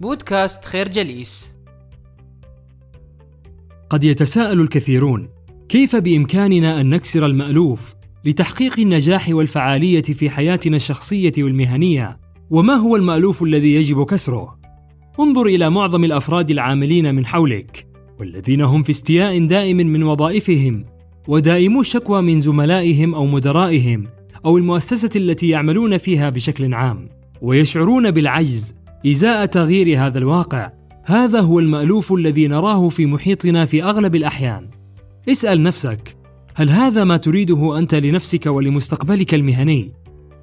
بودكاست خير جليس. قد يتساءل الكثيرون كيف بإمكاننا أن نكسر المألوف لتحقيق النجاح والفعالية في حياتنا الشخصية والمهنية؟ وما هو المألوف الذي يجب كسره؟ انظر إلى معظم الأفراد العاملين من حولك والذين هم في استياء دائم من وظائفهم ودائمو الشكوى من زملائهم أو مدرائهم أو المؤسسة التي يعملون فيها بشكل عام ويشعرون بالعجز إزاء تغيير هذا الواقع. هذا هو المألوف الذي نراه في محيطنا في أغلب الأحيان. اسأل نفسك هل هذا ما تريده أنت لنفسك ولمستقبلك المهني؟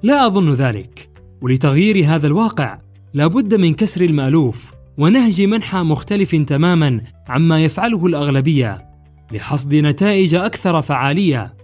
لا أظن ذلك. ولتغيير هذا الواقع لابد من كسر المألوف ونهج منحى مختلف تماما عما يفعله الأغلبية لحصد نتائج أكثر فعالية.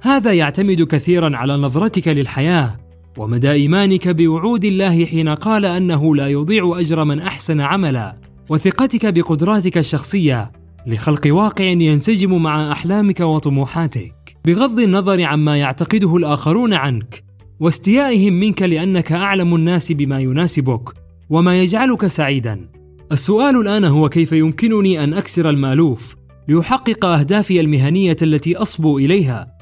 هذا يعتمد كثيرا على نظرتك للحياة ومدى إيمانك بوعود الله حين قال أنه لا يضيع أجر من أحسن عملا وثقتك بقدراتك الشخصية لخلق واقع ينسجم مع أحلامك وطموحاتك. بغض النظر عما يعتقده الآخرون عنك واستيائهم منك لأنك أعلم الناس بما يناسبك وما يجعلك سعيدا. السؤال الآن هو كيف يمكنني أن أكسر المألوف ليحقق أهدافي المهنية التي أصبو إليها؟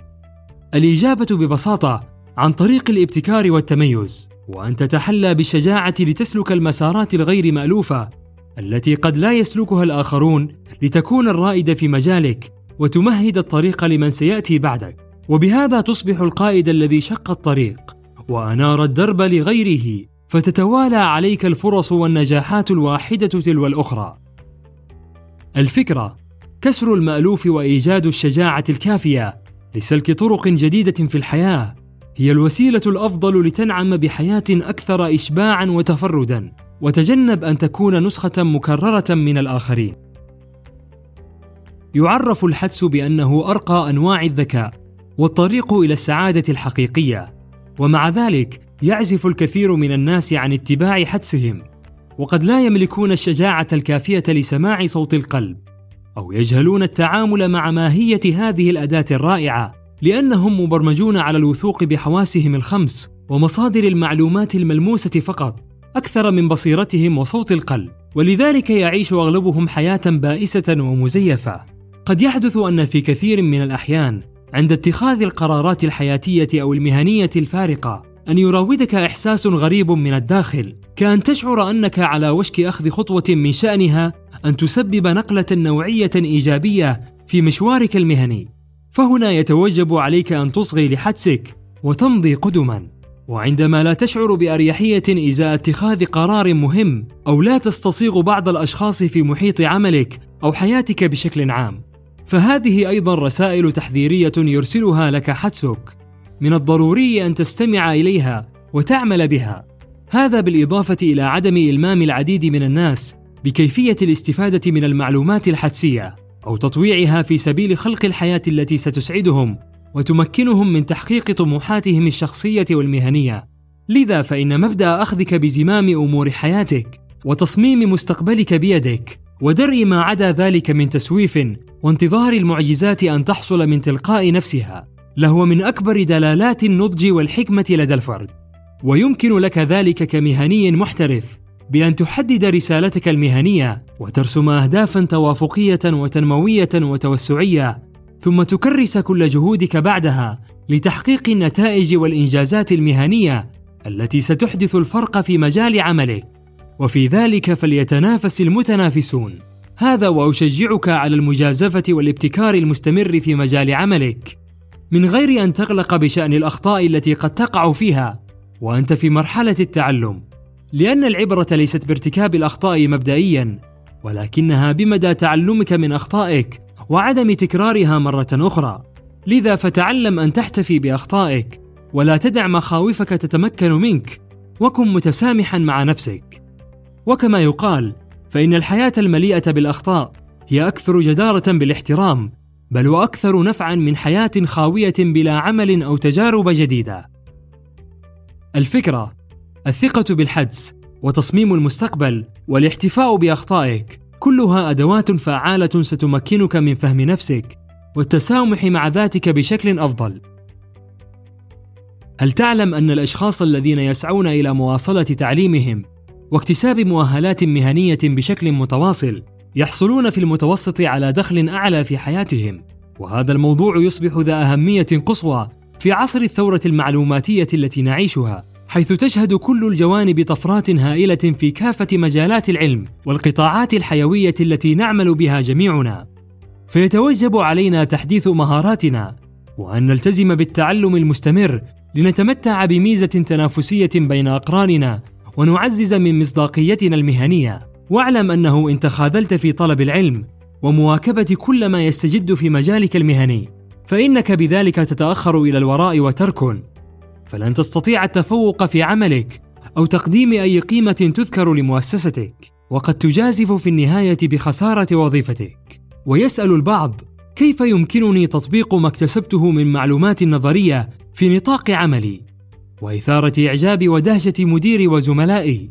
الإجابة ببساطة عن طريق الابتكار والتميز وأن تتحلى بالشجاعه لتسلك المسارات الغير مألوفة التي قد لا يسلكها الآخرون لتكون الرائد في مجالك وتمهد الطريق لمن سيأتي بعدك. وبهذا تصبح القائد الذي شق الطريق وأنار الدرب لغيره فتتوالى عليك الفرص والنجاحات الواحدة تلو الأخرى. الفكرة كسر المألوف وإيجاد الشجاعة الكافية لسلك طرق جديدة في الحياة. هي الوسيلة الأفضل لتنعم بحياة أكثر اشباعا وتفردا وتجنب أن تكون نسخة مكررة من الآخرين. يعرف الحدس بأنه أرقى أنواع الذكاء والطريق إلى السعادة الحقيقية ومع ذلك يعزف الكثير من الناس عن اتباع حدسهم وقد لا يملكون الشجاعة الكافية لسماع صوت القلب أو يجهلون التعامل مع ماهية هذه الأداة الرائعة. لأنهم مبرمجون على الوثوق بحواسهم الخمس ومصادر المعلومات الملموسة فقط أكثر من بصيرتهم وصوت القلب. ولذلك يعيش أغلبهم حياة بائسة ومزيفة. قد يحدث أن في كثير من الأحيان عند اتخاذ القرارات الحياتية أو المهنية الفارقة أن يراودك إحساس غريب من الداخل كأن تشعر أنك على وشك أخذ خطوة من شأنها أن تسبب نقلة نوعية إيجابية في مشوارك المهني. فهنا يتوجب عليك أن تصغي لحدسك وتمضي قدما. وعندما لا تشعر بأريحية ازاء اتخاذ قرار مهم أو لا تستصيغ بعض الأشخاص في محيط عملك أو حياتك بشكل عام فهذه أيضا رسائل تحذيرية يرسلها لك حدسك. من الضروري أن تستمع إليها وتعمل بها. هذا بالإضافة إلى عدم إلمام العديد من الناس بكيفية الاستفادة من المعلومات الحدسية. أو تطويعها في سبيل خلق الحياة التي ستسعدهم وتمكنهم من تحقيق طموحاتهم الشخصية والمهنية. لذا فإن مبدأ أخذك بزمام أمور حياتك وتصميم مستقبلك بيدك ودرء ما عدا ذلك من تسويف وانتظار المعجزات أن تحصل من تلقاء نفسها لهو من أكبر دلالات النضج والحكمة لدى الفرد. ويمكن لك ذلك كمهني محترف بأن تحدد رسالتك المهنية وترسم اهدافا توافقية وتنموية وتوسعية ثم تكرس كل جهودك بعدها لتحقيق النتائج والإنجازات المهنية التي ستحدث الفرق في مجال عملك. وفي ذلك فليتنافس المتنافسون. هذا وأشجعك على المجازفة والابتكار المستمر في مجال عملك. من غير أن تقلق بشأن الأخطاء التي قد تقع فيها وأنت في مرحلة التعلم. لأن العبرة ليست بارتكاب الأخطاء مبدئيا ولكنها بمدى تعلمك من أخطائك وعدم تكرارها مرة أخرى. لذا فتعلم أن تحتفي بأخطائك ولا تدع مخاوفك تتمكن منك وكن متسامحا مع نفسك. وكما يقال فإن الحياة المليئة بالأخطاء هي أكثر جدارة بالاحترام بل وأكثر نفعا من حياة خاوية بلا عمل أو تجارب جديدة. الفكرة الثقة بالحدس وتصميم المستقبل والاحتفاء بأخطائك. كلها أدوات فعالة ستمكنك من فهم نفسك والتسامح مع ذاتك بشكل أفضل. هل تعلم أن الأشخاص الذين يسعون إلى مواصلة تعليمهم واكتساب مؤهلات مهنية بشكل متواصل يحصلون في المتوسط على دخل أعلى في حياتهم؟ وهذا الموضوع يصبح ذا أهمية قصوى في عصر الثورة المعلوماتية التي نعيشها. حيث تشهد كل الجوانب طفرات هائلة في كافة مجالات العلم والقطاعات الحيوية التي نعمل بها جميعنا. فيتوجب علينا تحديث مهاراتنا وأن نلتزم بالتعلم المستمر لنتمتع بميزة تنافسية بين أقراننا ونعزز من مصداقيتنا المهنية. واعلم أنه إن تخاذلت في طلب العلم ومواكبة كل ما يستجد في مجالك المهني فإنك بذلك تتأخر إلى الوراء وتركن. فلن تستطيع التفوق في عملك أو تقديم أي قيمة تذكر لمؤسستك. وقد تجازف في النهاية بخسارة وظيفتك. ويسأل البعض كيف يمكنني تطبيق ما اكتسبته من معلومات نظرية في نطاق عملي؟ وإثارة إعجاب ودهشة مديري وزملائي.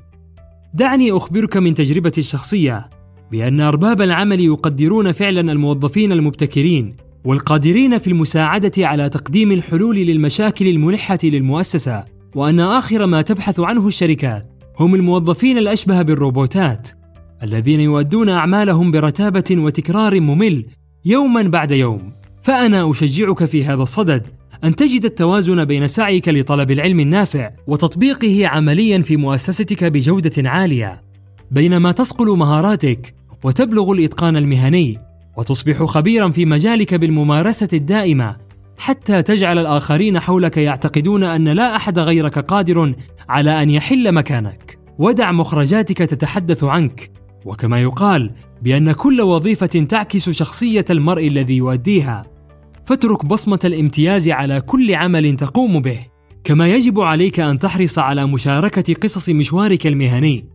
دعني أخبرك من تجربتي الشخصية بأن أرباب العمل يقدرون فعلا الموظفين المبتكرين والقادرين في المساعدة على تقديم الحلول للمشاكل الملحة للمؤسسة وأن آخر ما تبحث عنه الشركات هم الموظفين الأشبه بالروبوتات الذين يؤدون أعمالهم برتابة وتكرار ممل يوما بعد يوم. فأنا أشجعك في هذا الصدد أن تجد التوازن بين سعيك لطلب العلم النافع وتطبيقه عمليا في مؤسستك بجودة عالية. بينما تصقل مهاراتك وتبلغ الإتقان المهني وتصبح خبيرا في مجالك بالممارسة الدائمة حتى تجعل الآخرين حولك يعتقدون أن لا أحد غيرك قادر على أن يحل مكانك. ودع مخرجاتك تتحدث عنك وكما يقال بأن كل وظيفة تعكس شخصية المرء الذي يؤديها. فاترك بصمة الامتياز على كل عمل تقوم به كما يجب عليك أن تحرص على مشاركة قصص مشوارك المهني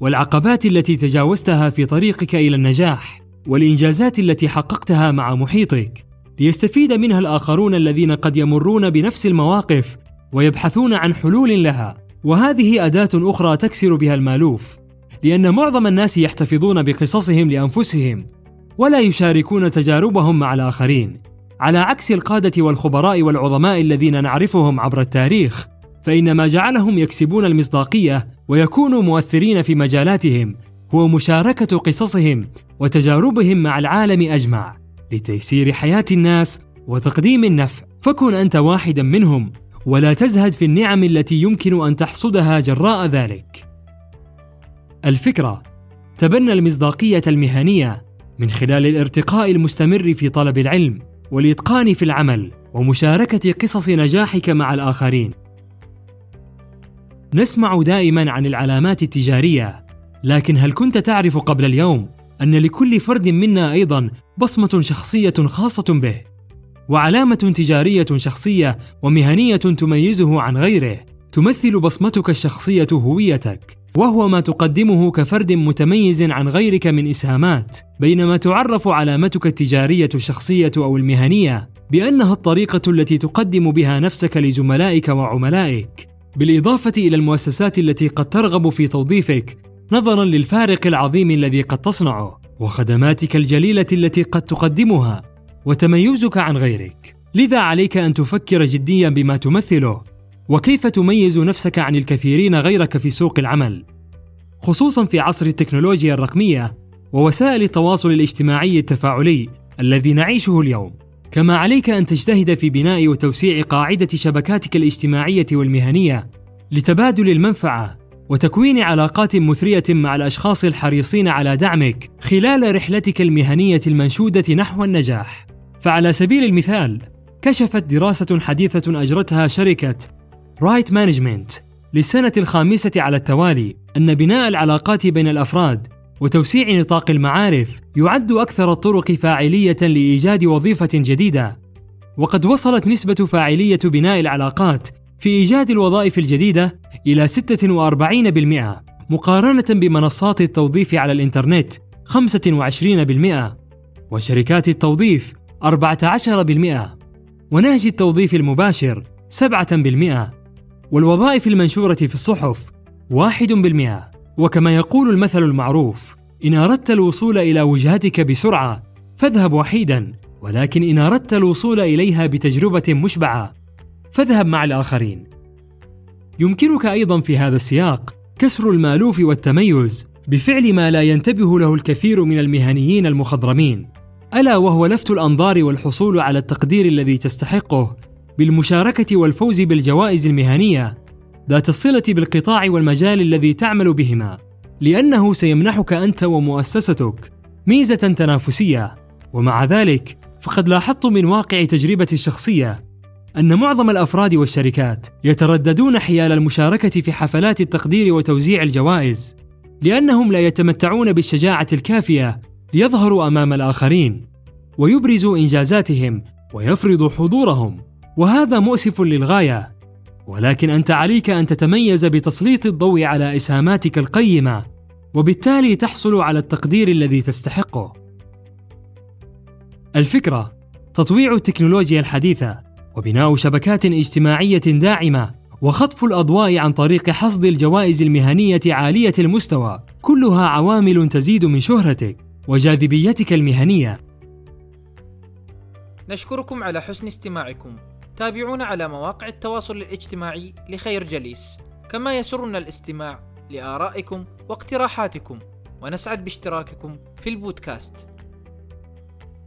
والعقبات التي تجاوزتها في طريقك إلى النجاح. والإنجازات التي حققتها مع محيطك. ليستفيد منها الآخرون الذين قد يمرون بنفس المواقف ويبحثون عن حلول لها. وهذه أداة أخرى تكسر بها المألوف لأن معظم الناس يحتفظون بقصصهم لأنفسهم ولا يشاركون تجاربهم مع الآخرين. على عكس القادة والخبراء والعظماء الذين نعرفهم عبر التاريخ فان ما جعلهم يكسبون المصداقية ويكونوا مؤثرين في مجالاتهم هو مشاركة قصصهم وتجاربهم مع العالم أجمع لتيسير حياة الناس وتقديم النفع. فكن أنت واحدا منهم ولا تزهد في النعم التي يمكن أن تحصدها جراء ذلك. الفكرة تبنى المصداقية المهنية من خلال الارتقاء المستمر في طلب العلم والإتقان في العمل ومشاركة قصص نجاحك مع الآخرين. نسمع دائما عن العلامات التجارية لكن هل كنت تعرف قبل اليوم أن لكل فرد منا أيضا بصمة شخصية خاصة به وعلامة تجارية شخصية ومهنية تميزه عن غيره تمثل بصمتك الشخصية هويتك وهو ما تقدمه كفرد متميز عن غيرك من إسهامات بينما تعرف علامتك التجارية الشخصية أو المهنية بأنها الطريقة التي تقدم بها نفسك لزملائك وعملائك بالإضافة إلى المؤسسات التي قد ترغب في توظيفك نظرا للفارق العظيم الذي قد تصنعه وخدماتك الجليلة التي قد تقدمها وتميزك عن غيرك. لذا عليك أن تفكر جديا بما تمثله وكيف تميز نفسك عن الكثيرين غيرك في سوق العمل؟ خصوصا في عصر التكنولوجيا الرقمية ووسائل التواصل الاجتماعي التفاعلي الذي نعيشه اليوم. كما عليك أن تجتهد في بناء وتوسيع قاعدة شبكاتك الاجتماعية والمهنية لتبادل المنفعة وتكوين علاقات مثرية مع الأشخاص الحريصين على دعمك خلال رحلتك المهنية المنشودة نحو النجاح. فعلى سبيل المثال كشفت دراسة حديثة أجرتها شركة Right Management للسنة الخامسة على التوالي أن بناء العلاقات بين الأفراد وتوسيع نطاق المعارف يعد أكثر الطرق فاعلية لإيجاد وظيفة جديدة. وقد وصلت نسبة فاعلية بناء العلاقات في إيجاد الوظائف الجديدة إلى 46% مقارنة بمنصات التوظيف على الإنترنت 25% وشركات التوظيف 14% ونهج التوظيف المباشر 7% والوظائف المنشورة في الصحف 1% وكما يقول المثل المعروف إن أردت الوصول إلى وجهتك بسرعة فاذهب وحيدا ولكن إن أردت الوصول إليها بتجربة مشبعة فاذهب مع الآخرين. يمكنك أيضا في هذا السياق كسر المألوف والتميز بفعل ما لا ينتبه له الكثير من المهنيين المخضرمين ألا وهو لفت الأنظار والحصول على التقدير الذي تستحقه بالمشاركة والفوز بالجوائز المهنية ذات الصلة بالقطاع والمجال الذي تعمل بهما لأنه سيمنحك أنت ومؤسستك ميزة تنافسية ومع ذلك فقد لاحظت من واقع تجربتي الشخصية أن معظم الأفراد والشركات يترددون حيال المشاركة في حفلات التقدير وتوزيع الجوائز لأنهم لا يتمتعون بالشجاعة الكافية ليظهروا أمام الآخرين ويبرزوا إنجازاتهم ويفرضوا حضورهم وهذا مؤسف للغاية. ولكن أنت عليك أن تتميز بتسليط الضوء على إسهاماتك القيمة وبالتالي تحصل على التقدير الذي تستحقه. الفكرة تطويع التكنولوجيا الحديثة وبناء شبكات اجتماعية داعمة وخطف الأضواء عن طريق حصد الجوائز المهنية عالية المستوى كلها عوامل تزيد من شهرتك وجاذبيتك المهنية. نشكركم على حسن استماعكم. تابعونا على مواقع التواصل الاجتماعي لخير جليس. كما يسرنا الاستماع لآرائكم واقتراحاتكم. ونسعد باشتراككم في البودكاست.